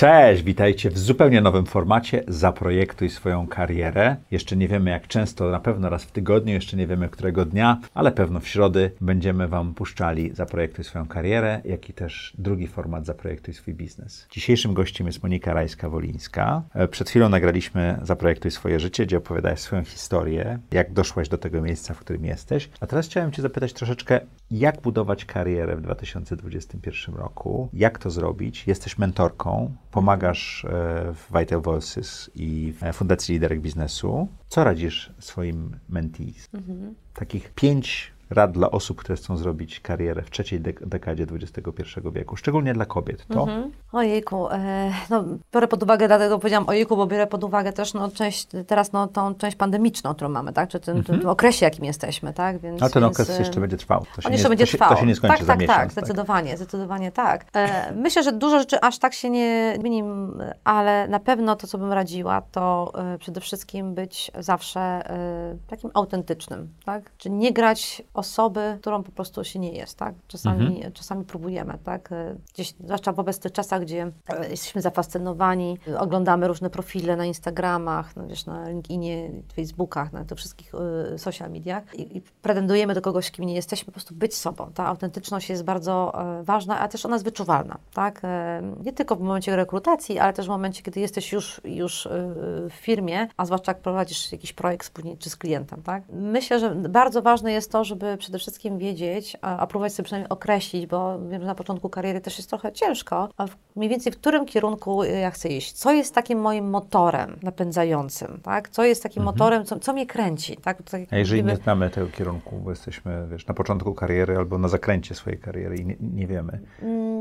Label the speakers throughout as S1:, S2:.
S1: Cześć, witajcie w zupełnie nowym formacie Zaprojektuj swoją karierę. Jeszcze nie wiemy jak często, na pewno raz w tygodniu, jeszcze nie wiemy którego dnia, ale pewno w środy będziemy Wam puszczali Zaprojektuj swoją karierę, jak i też drugi format Zaprojektuj swój biznes. Dzisiejszym gościem jest Monika Rajska-Wolińska. E, Przed chwilą nagraliśmy Zaprojektuj swoje życie, gdzie opowiadałaś swoją historię, jak doszłaś do tego miejsca, w którym jesteś. A teraz chciałem Cię zapytać troszeczkę, jak budować karierę w 2021 roku, jak to zrobić. Jesteś mentorką, pomagasz e, w Vital Voices i w Fundacji Liderek Biznesu. Co radzisz swoim mentees? Takich pięć rad dla osób, które chcą zrobić karierę w trzeciej dek- dekadzie XXI wieku, szczególnie dla kobiet. To
S2: Ojejku, e, no biorę pod uwagę, dlatego powiedziałam ojejku, bo biorę pod uwagę też no, część, teraz no, tą część pandemiczną, którą mamy, tak, czy ten, ten okresie, jakim jesteśmy, tak, więc...
S1: a ten
S2: więc,
S1: okres jeszcze będzie trwał. To
S2: on
S1: nie,
S2: jeszcze będzie
S1: to się,
S2: trwał.
S1: To się nie skończy
S2: tak,
S1: za
S2: tak,
S1: miesiąc.
S2: Tak, zdecydowanie, zdecydowanie tak. E, myślę, że dużo rzeczy aż tak się nie zmieni, ale na pewno to, co bym radziła, to e, przede wszystkim być zawsze e, takim autentycznym, tak? Czy nie grać osoby, którą po prostu się nie jest, tak? Czasami,
S1: Mhm.
S2: czasami próbujemy, tak? E, Gdzieś, zwłaszcza w obecnych czasach, gdzie e, jesteśmy zafascynowani, oglądamy różne profile na Instagramach, no wiesz, na LinkedInie, Facebookach, na tych wszystkich e, social mediach i, i pretendujemy do kogoś, kim nie jesteśmy, po prostu być sobą. Ta autentyczność jest bardzo e, ważna, a też ona jest wyczuwalna, tak? E, nie tylko w momencie rekrutacji, ale też w momencie, kiedy jesteś już, już w firmie, a zwłaszcza jak prowadzisz jakiś projekt wspólnie czy z klientem, tak? Myślę, że bardzo ważne jest to, żeby przede wszystkim wiedzieć, a, a próbować sobie przynajmniej określić, bo wiem, że na początku kariery też jest trochę ciężko, a w, mniej więcej w którym kierunku ja chcę iść. Co jest takim moim motorem napędzającym, tak? Co jest takim motorem, co, co mnie kręci, tak? tak
S1: A jeżeli nie
S2: gdyby-
S1: znamy tego kierunku, bo jesteśmy wiesz, na początku kariery albo na zakręcie swojej kariery i nie, nie wiemy,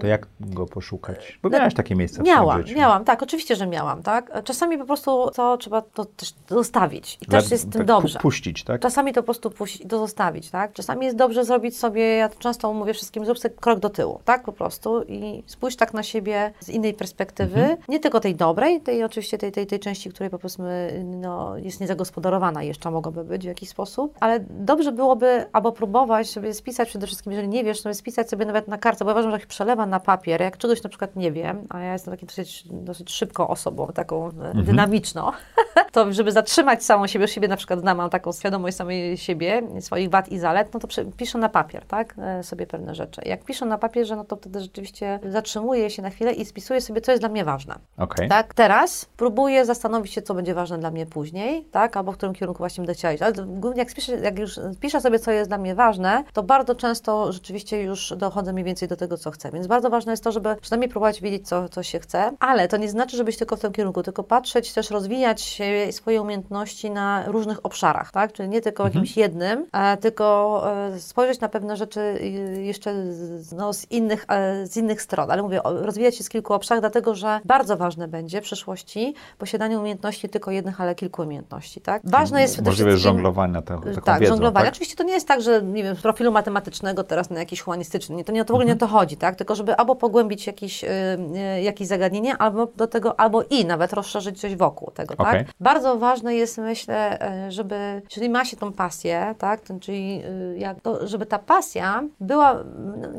S1: to jak go poszukać? Bo
S2: No,
S1: miałaś takie miejsca w
S2: Miałam, miałam, tak, oczywiście, że miałam, tak. Czasami po prostu to trzeba to też zostawić i
S1: Dla-
S2: też jest z tym
S1: tak
S2: dobrze.
S1: pu- Puścić, tak?
S2: Czasami to po prostu puścić i to zostawić, tak? Czasami jest dobrze zrobić sobie, ja to często mówię wszystkim, zrób sobie krok do tyłu, tak? Po prostu i spójrz tak na siebie z innej perspektywy,
S1: Mhm.
S2: nie tylko tej dobrej, tej oczywiście tej, tej, tej części, której powiedzmy no, jest niezagospodarowana jeszcze mogłaby być w jakiś sposób, ale dobrze byłoby albo próbować sobie spisać przede wszystkim, jeżeli nie wiesz, sobie spisać sobie nawet na kartce, bo ja uważam, że jak przelewa na papier, jak czegoś na przykład nie wiem, a ja jestem takim dosyć, dosyć szybką osobą, taką e, dynamiczną, to żeby zatrzymać samą siebie, siebie na przykład znam, mam taką świadomość samej siebie, swoich wad i zalet, no to piszę na papier, tak, e, sobie pewne rzeczy. Jak piszę na papierze, no to wtedy rzeczywiście zatrzymuję się na chwilę i spisuję sobie, co jest dla mnie ważne.
S1: Okej.
S2: Tak, teraz próbuję zastanowić się, co będzie ważne dla mnie później, tak, albo w którym kierunku właśnie będę chciała iść. Ale głównie jak, spiszę, jak już piszę sobie, co jest dla mnie ważne, to bardzo często rzeczywiście już dochodzę mniej więcej do tego, co chcę. Więc bardzo ważne jest to, żeby przynajmniej próbować wiedzieć, co, co się chce, ale to nie znaczy, żebyś tylko w tym kierunku, tylko patrzeć, też rozwijać swoje umiejętności na różnych obszarach, tak, czyli nie tylko jakimś jednym, a tylko e, spojrzeć na pewne rzeczy e, jeszcze z, no, z, innych, e, z innych stron. Ale mówię, rozwijać się z kilku obszarach, dlatego że bardzo ważne będzie w przyszłości posiadanie umiejętności tylko jednych, ale kilku umiejętności, tak? Ważne jest przede wszystkim...
S1: żonglowania tą, taką
S2: tak,
S1: wiedzą,
S2: żonglowanie.
S1: tak?
S2: Oczywiście to nie jest tak, że nie wiem, z profilu matematycznego teraz na jakiś humanistyczny, nie, to nie, to w ogóle nie o to chodzi, tak? Tylko żeby albo pogłębić jakieś, jakieś zagadnienie, albo do tego, albo i nawet rozszerzyć coś wokół tego,
S1: Okej.
S2: tak? Bardzo ważne jest, myślę, żeby, jeżeli ma się tą pasję, tak? Czyli jak to, żeby ta pasja była,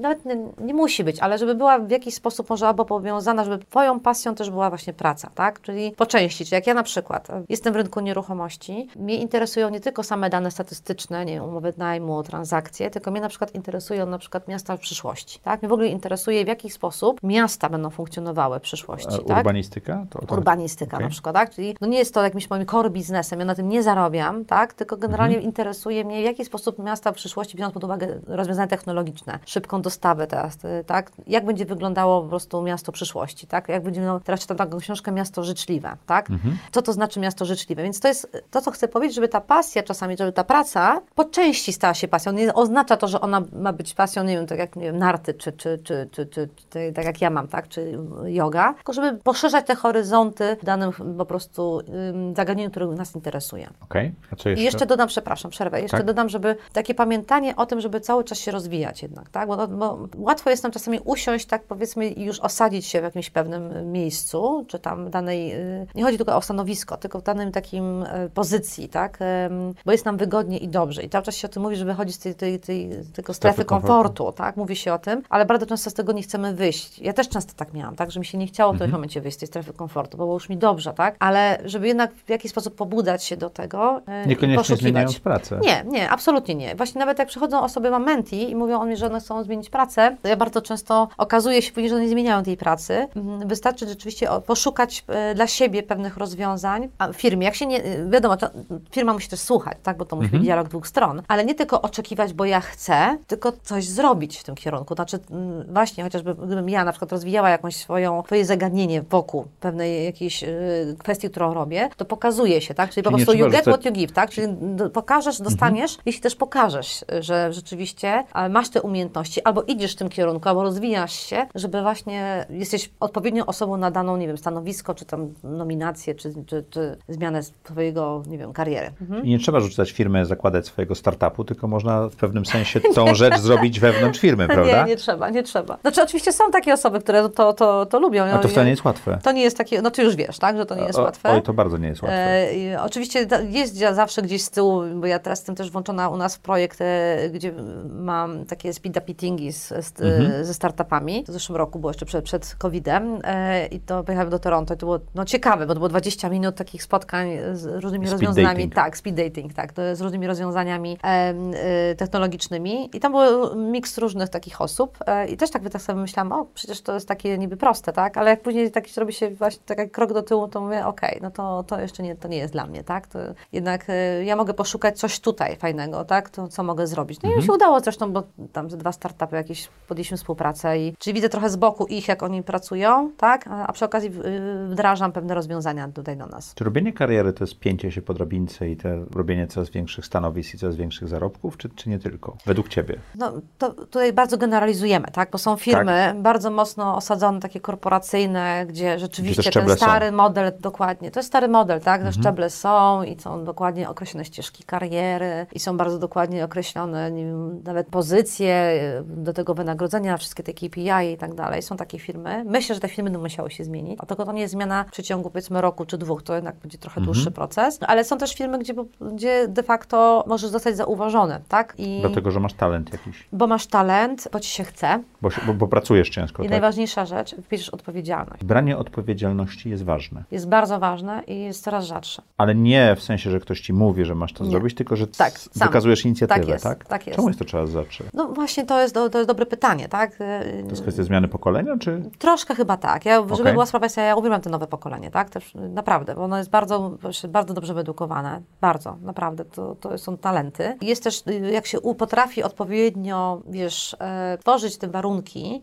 S2: nawet nie, nie musi być, ale żeby była w jakiś sposób może albo powiązana, żeby twoją pasją też była właśnie praca, tak? Czyli po części, czyli jak ja na przykład y, jestem w rynku nieruchomości, mnie interesują nie tylko same dane statystyczne, nie wiem, umowy najmu, transakcje, tylko mnie na przykład interesują na przykład miasta w przyszłości, tak? Mnie w ogóle interesuje, w jaki sposób miasta będą funkcjonowały w przyszłości,
S1: A
S2: tak?
S1: Urbanistyka? To, to...
S2: Urbanistyka
S1: Okej.
S2: na przykład, tak? Czyli no nie jest to jakimś moim core biznesem, ja na tym nie zarabiam, tak? Tylko generalnie
S1: Mhm.
S2: interesuje mnie, w jaki sposób miasta w przyszłości, biorąc pod uwagę rozwiązania technologiczne, szybką dostawę teraz, y, tak? Jak będzie wyglądało po prostu miasto przyszłości, tak? Jak będzie, no, teraz czytam taką książkę Miasto Życzliwe, tak?
S1: Mhm.
S2: Co to znaczy miasto życzliwe? Więc to jest to, co chcę powiedzieć, żeby ta pasja czasami, żeby ta praca po części stała się pasją. Nie oznacza to, że ona ma być pasją, nie wiem, tak jak nie wiem, narty, czy, czy, czy, czy, czy, czy tak jak ja mam, tak? Czy yoga, tylko żeby poszerzać te horyzonty w danym po prostu ym, zagadnieniu, które nas interesuje.
S1: Okej. A co
S2: I
S1: jeszcze?
S2: jeszcze dodam, przepraszam, przerwę, jeszcze
S1: Tak.
S2: dodam, żeby tak takie pamiętanie o tym, żeby cały czas się rozwijać jednak, tak? Bo, bo łatwo jest nam czasami usiąść, tak powiedzmy, i już osadzić się w jakimś pewnym miejscu, czy tam danej, y, nie chodzi tylko o stanowisko, tylko w danym takim y, pozycji, tak? Bo jest nam wygodnie i dobrze. I cały czas się o tym mówi, żeby chodzić z tej, tej, tej, tego strefy
S1: komfortu.
S2: komfortu, tak? Mówi się o tym, ale bardzo często z tego nie chcemy wyjść. Ja też często tak miałam, tak? Że mi się nie chciało w
S1: Mhm.
S2: tym momencie wyjść z tej strefy komfortu, bo było już mi dobrze, tak? Ale żeby jednak w jakiś sposób pobudzać się do tego y, i
S1: Niekoniecznie zmieniając pracę.
S2: Nie, nie, absolutnie nie. Właśnie nawet jak przychodzą osoby, mam menti i mówią o mnie, że one chcą zmienić pracę, to ja bardzo często okazuje się później, że one nie zmieniają tej pracy. Mhm, Wystarczy rzeczywiście poszukać e, dla siebie pewnych rozwiązań a w firmie. Jak się nie, e, wiadomo, firma musi też słuchać, tak, bo to musi być dialog dwóch stron, ale nie tylko oczekiwać, bo ja chcę, tylko coś zrobić w tym kierunku. Znaczy właśnie, chociażby gdybym ja na przykład rozwijała jakąś swoją, swoje zagadnienie wokół pewnej jakiejś e, kwestii, którą robię, to pokazuje się, tak, czyli po
S1: Czyli nie
S2: prostu you get what you give, tak? Czyli pokażesz, dostaniesz, jeśli też pokażesz, że rzeczywiście e, masz te umiejętności, albo idziesz w tym kierunku, albo rozwijasz się, żeby właśnie jesteś odpowiednią osobą na daną, nie wiem, stanowisko, czy tam nominację, czy, czy, czy zmianę swojego, nie wiem, kariery. Mhm.
S1: I nie trzeba rzucać firmy, zakładać swojego startupu, tylko można w pewnym sensie tą rzecz zrobić wewnątrz firmy, prawda?
S2: Nie, nie trzeba, nie trzeba. Znaczy oczywiście są takie osoby, które to, to, to lubią.
S1: A to wcale nie jest łatwe.
S2: To nie jest takie, no ty już wiesz, tak, że to nie jest
S1: O-
S2: łatwe.
S1: Oj, to bardzo nie jest łatwe.
S2: E, oczywiście jest zawsze gdzieś z tyłu, bo ja teraz jestem też włączona u nas w projekt, e, gdzie mam takie speed-up meetingi z, z,
S1: Mhm.
S2: ze startupami. To w zeszłym roku było jeszcze przed, przed COVID-em e, i to pojechałem do Toronto i to było no, ciekawe, bo to było 20 minut takich spotkań z różnymi
S1: Speed
S2: rozwiązaniami.
S1: dating.
S2: Tak, speed dating, tak, z różnymi rozwiązaniami em, e, technologicznymi i tam był miks różnych takich osób e, i też tak, tak sobie myślałam, o przecież to jest takie niby proste, tak, ale jak później tak robi się właśnie tak jak krok do tyłu, to mówię, okej, no to, to jeszcze nie, to nie jest dla mnie, tak, to jednak e, ja mogę poszukać coś tutaj fajnego, tak, to co mogę zrobić. No i mi się udało zresztą, bo tam ze dwa startupy jakieś podjęliśmy współpracę i czyli widzę trochę z boku ich, jak oni pracują, tak, a, przy okazji y, wdrażam pewne rozwiązania tutaj do nas.
S1: Czy robienie kariery to jest pięcie się po drabince i te robienie coraz większych stanowisk i coraz większych zarobków, czy, czy nie tylko? Według Ciebie.
S2: No, to tutaj bardzo generalizujemy, tak? Bo są firmy bardzo mocno osadzone, takie korporacyjne, gdzie rzeczywiście
S1: szczeble
S2: ten
S1: są. Mhm.
S2: stary model, dokładnie, to jest stary model, tak? Te szczeble są i są dokładnie określone ścieżki kariery i są bardzo dokładnie określone wiem, nawet pozycje y, do tego wynagrodzenia, wszystkie te KPI i tak dalej. Są takie firmy. Myślę, że te firmy będą musiały się zmienić, a tylko to nie jest zmiana w przeciągu powiedzmy roku czy dwóch, to jednak będzie trochę
S1: Mhm.
S2: dłuższy proces, ale są też firmy, gdzie, gdzie de facto możesz zostać zauważony, tak? I
S1: Dlatego, że masz talent jakiś,
S2: bo masz talent, bo ci się chce.
S1: Bo, bo, bo pracujesz ciężko,
S2: I
S1: tak?
S2: najważniejsza rzecz, bierzesz odpowiedzialność.
S1: Branie odpowiedzialności jest ważne,
S2: Jest bardzo ważne i jest coraz rzadsze.
S1: ale nie w sensie, że ktoś Ci mówi, że masz to
S2: Nie.
S1: zrobić, tylko że
S2: Tak, sam.
S1: wykazujesz inicjatywę,
S2: Tak jest,
S1: tak?
S2: tak jest.
S1: Czemu jest to trzeba zawsze?
S2: No właśnie to jest, do, to jest dobre pytanie, tak? Yy,
S1: To jest kwestia zmiany pokolenia, czy...
S2: Troszkę chyba tak. Ja, żeby
S1: Okej.
S2: była sprawa jasna, ja uwielbiam to nowe pokolenie, tak? Też, naprawdę, bo ono jest bardzo, bardzo dobrze wyedukowane. Bardzo, naprawdę. To, to są talenty. Jest też, y, jak się potrafi odpowiednio, wiesz, e, tworzyć te warunki,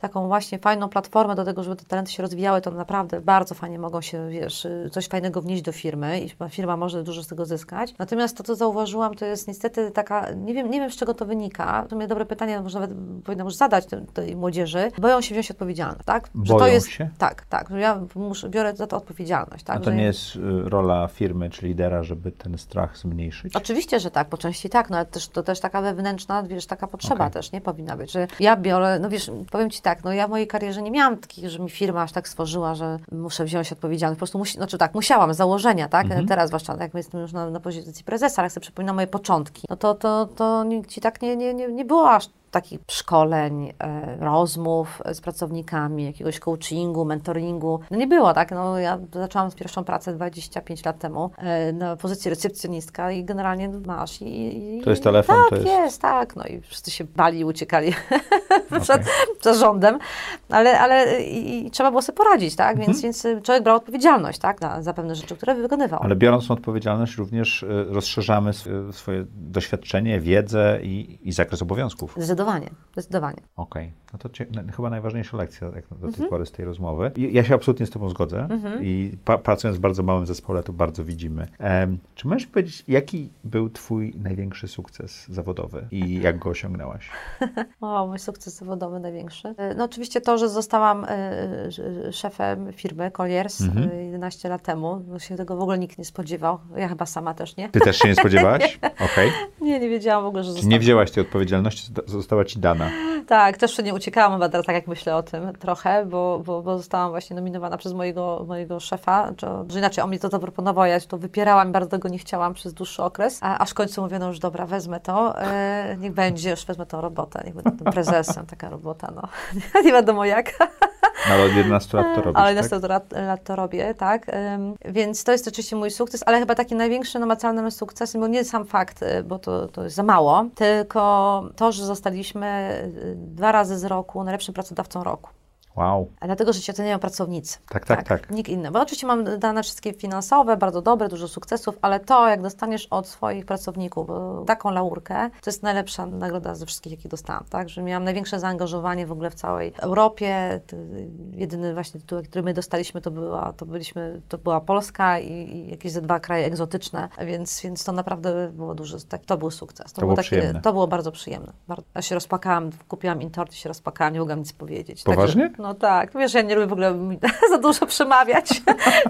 S2: taką właśnie fajną platformę do tego, żeby te talenty się rozwijały, to naprawdę bardzo fajnie mogą się, wiesz, coś fajnego wnieść do firmy i firma może dużo z tego zyskać. Natomiast to, co zauważyłam, to jest niestety taka, nie wiem, nie wiem z czego to wynika. To mnie dobre pytanie, może nawet powinnam już zadać tej, tej młodzieży. Boją się wziąć odpowiedzialność, tak? Że to
S1: Boją
S2: jest,
S1: się?
S2: Tak, tak. Że ja muszę, biorę za to odpowiedzialność, tak?
S1: A to nie jest y, rola firmy czy lidera, żeby ten strach zmniejszyć?
S2: Oczywiście, że tak, po części tak, no ale też, to też taka wewnętrzna, wiesz, taka potrzeba
S1: Okej.
S2: też, nie? Powinna być, że ja biorę, no wiesz, powiem Ci tak, no ja w mojej karierze nie miałam takich, że mi firma aż tak stworzyła, że muszę wziąć odpowiedzialność, po prostu musi, znaczy tak, musiałam z założenia, tak?
S1: Mhm.
S2: Teraz zwłaszcza, jak jestem już na, na pozycji prezesa, ale sobie przypominam moje początki, no to, to, to nikt Ci tak nie, nie, nie, nie było aż takich szkoleń, e, rozmów z pracownikami, jakiegoś coachingu, mentoringu. No nie było, tak? No, ja zaczęłam z pierwszą pracę 25 lat temu e, na pozycji recepcjonistka i generalnie masz i... i
S1: To jest telefon,
S2: tak,
S1: to jest-
S2: jest, tak. No i wszyscy się bali i uciekali przed,
S1: Okej.
S2: przed rządem, ale, ale i, i trzeba było sobie poradzić, tak?
S1: Mhm.
S2: Więc, więc y, człowiek brał odpowiedzialność, tak? Za, za pewne rzeczy, które wykonywał.
S1: Ale biorąc tą odpowiedzialność, również y, rozszerzamy swoje doświadczenie, wiedzę i, i zakres obowiązków.
S2: Zdecydowanie Zdecydowanie, zdecydowanie.
S1: Okej, no to cie, no, chyba najważniejsza lekcja jak do tej
S2: Mhm.
S1: pory z tej rozmowy. Ja się absolutnie z Tobą zgodzę i pa, pracując w bardzo małym zespole, to bardzo widzimy. Em, czy możesz powiedzieć, jaki był Twój największy sukces zawodowy i jak go osiągnęłaś?
S2: O, mój sukces zawodowy największy. E, No oczywiście to, że zostałam e, szefem firmy Colliers
S1: Mhm.
S2: e, 11 lat temu, bo się tego w ogóle nikt nie spodziewał. Ja chyba sama też nie.
S1: Ty też się nie spodziewałaś? Okej.
S2: Nie, nie wiedziałam w ogóle, że
S1: Czy
S2: zostanę.
S1: nie wzięłaś tej odpowiedzialności, zosta- została Ci dana?
S2: Tak, też nie uciekałam chyba teraz, tak jak myślę o tym trochę, bo, bo, bo zostałam właśnie nominowana przez mojego, mojego szefa, czy, że inaczej on mi to zaproponował, ja to wypierałam bardzo tego nie chciałam przez dłuższy okres, a, aż w końcu mówię, no już dobra, wezmę to, e, niech będzie, już wezmę tą robotę, niech będę tym prezesem, taka robota, no, nie wiadomo jak.
S1: Ale od 11 lat to robisz,
S2: Ale
S1: tak?
S2: na lat, lat to robię, tak. Więc to jest oczywiście mój sukces, ale chyba taki największy namacalnym sukcesem, bo nie sam fakt, y, bo to, to jest za mało, tylko to, że zostaliśmy y, dwa razy z roku najlepszym pracodawcą roku.
S1: Wow.
S2: Dlatego, że się oceniają pracownicy.
S1: Tak, tak, tak.
S2: Nikt inny. Bo oczywiście mam dane wszystkie finansowe, bardzo dobre, dużo sukcesów, ale to, jak dostaniesz od swoich pracowników bo taką laurkę, to jest najlepsza nagroda ze wszystkich, jakie dostałam. Tak? Że miałam największe zaangażowanie w ogóle w całej Europie. Jedyny właśnie tytuł, który my dostaliśmy, to była, to byliśmy, to była Polska i, i jakieś ze dwa kraje egzotyczne, więc, więc to naprawdę było duży, tak, to był sukces.
S1: To było
S2: takie,
S1: przyjemne.
S2: to było bardzo przyjemne. Ja się rozpłakałam, kupiłam im tort i się rozpłakałam, nie mogłam nic powiedzieć.
S1: Poważnie?
S2: No tak, wiesz, ja nie lubię w ogóle za dużo przemawiać.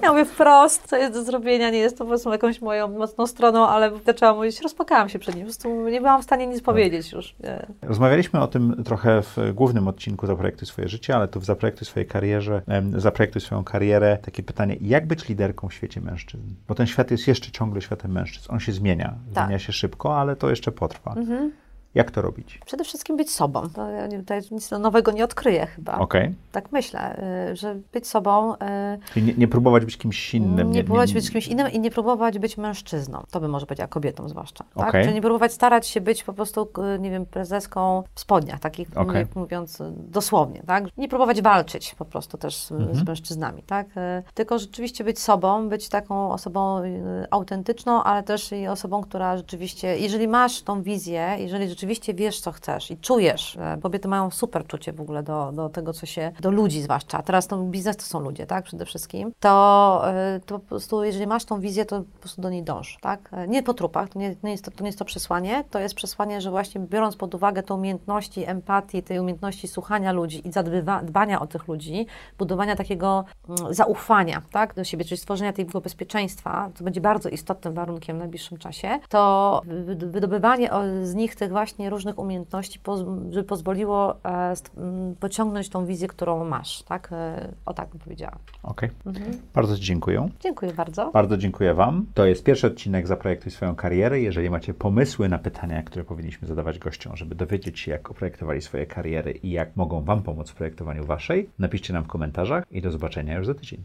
S2: Ja mówię wprost, co jest do zrobienia, nie jest to po prostu jakąś moją mocną stroną, ale zaczęłam mówić, rozpłakałam się przed nim, po prostu nie byłam w stanie nic powiedzieć już. Nie.
S1: Rozmawialiśmy o tym trochę w głównym odcinku Zaprojektuj swoje życie, ale tu w Zaprojektuj swojej karierze, Zaprojektuj swoją karierę, takie pytanie, jak być liderką w świecie mężczyzn? Bo ten świat jest jeszcze ciągle światem mężczyzn. On się zmienia,
S2: Tak.
S1: zmienia się szybko, ale to jeszcze potrwa.
S2: Mhm.
S1: Jak to robić?
S2: Przede wszystkim być sobą. To ja nie, tutaj nic nowego nie odkryję chyba.
S1: Okej.
S2: Tak myślę, y, że być sobą, y,
S1: Czyli nie, nie próbować być kimś innym.
S2: nie próbować być kimś innym i nie próbować być mężczyzną. To by może powiedziała kobietom zwłaszcza. Tak?
S1: Okej.
S2: Czyli nie próbować starać się być po prostu, y, nie wiem, prezeską w spodniach, takich jak mówiąc dosłownie. Tak? Nie próbować walczyć po prostu też z,
S1: Mhm.
S2: z mężczyznami. Tak? Tylko rzeczywiście być sobą, być taką osobą autentyczną, ale też i osobą, która rzeczywiście, jeżeli masz tą wizję, jeżeli rzeczywiście wiesz, co chcesz i czujesz, kobiety mają super czucie w ogóle do, do tego, co się, do ludzi zwłaszcza, teraz to biznes to są ludzie, tak, przede wszystkim, to, e, to po prostu, jeżeli masz tą wizję, to po prostu do niej dąż, tak, nie po trupach, to nie, nie jest to, to nie jest to przesłanie, to jest przesłanie, że właśnie biorąc pod uwagę te umiejętności empatii, tej umiejętności słuchania ludzi i zadbywa, dbania o tych ludzi, budowania takiego mm, zaufania, tak, do siebie, czyli stworzenia tego bezpieczeństwa, co będzie bardzo istotnym warunkiem w najbliższym czasie, to wy- wydobywanie z nich tych właśnie różnych umiejętności, żeby pozwoliło e, pociągnąć tą wizję, którą masz, tak, E, o tak bym powiedziała.
S1: Okej.
S2: Mhm.
S1: Bardzo Ci dziękuję.
S2: Dziękuję bardzo.
S1: Bardzo dziękuję Wam. To jest pierwszy odcinek Zaprojektuj swoją karierę. Jeżeli macie pomysły na pytania, które powinniśmy zadawać gościom, żeby dowiedzieć się, jak oprojektowali swoje kariery i jak mogą Wam pomóc w projektowaniu Waszej, napiszcie nam w komentarzach i do zobaczenia już za tydzień.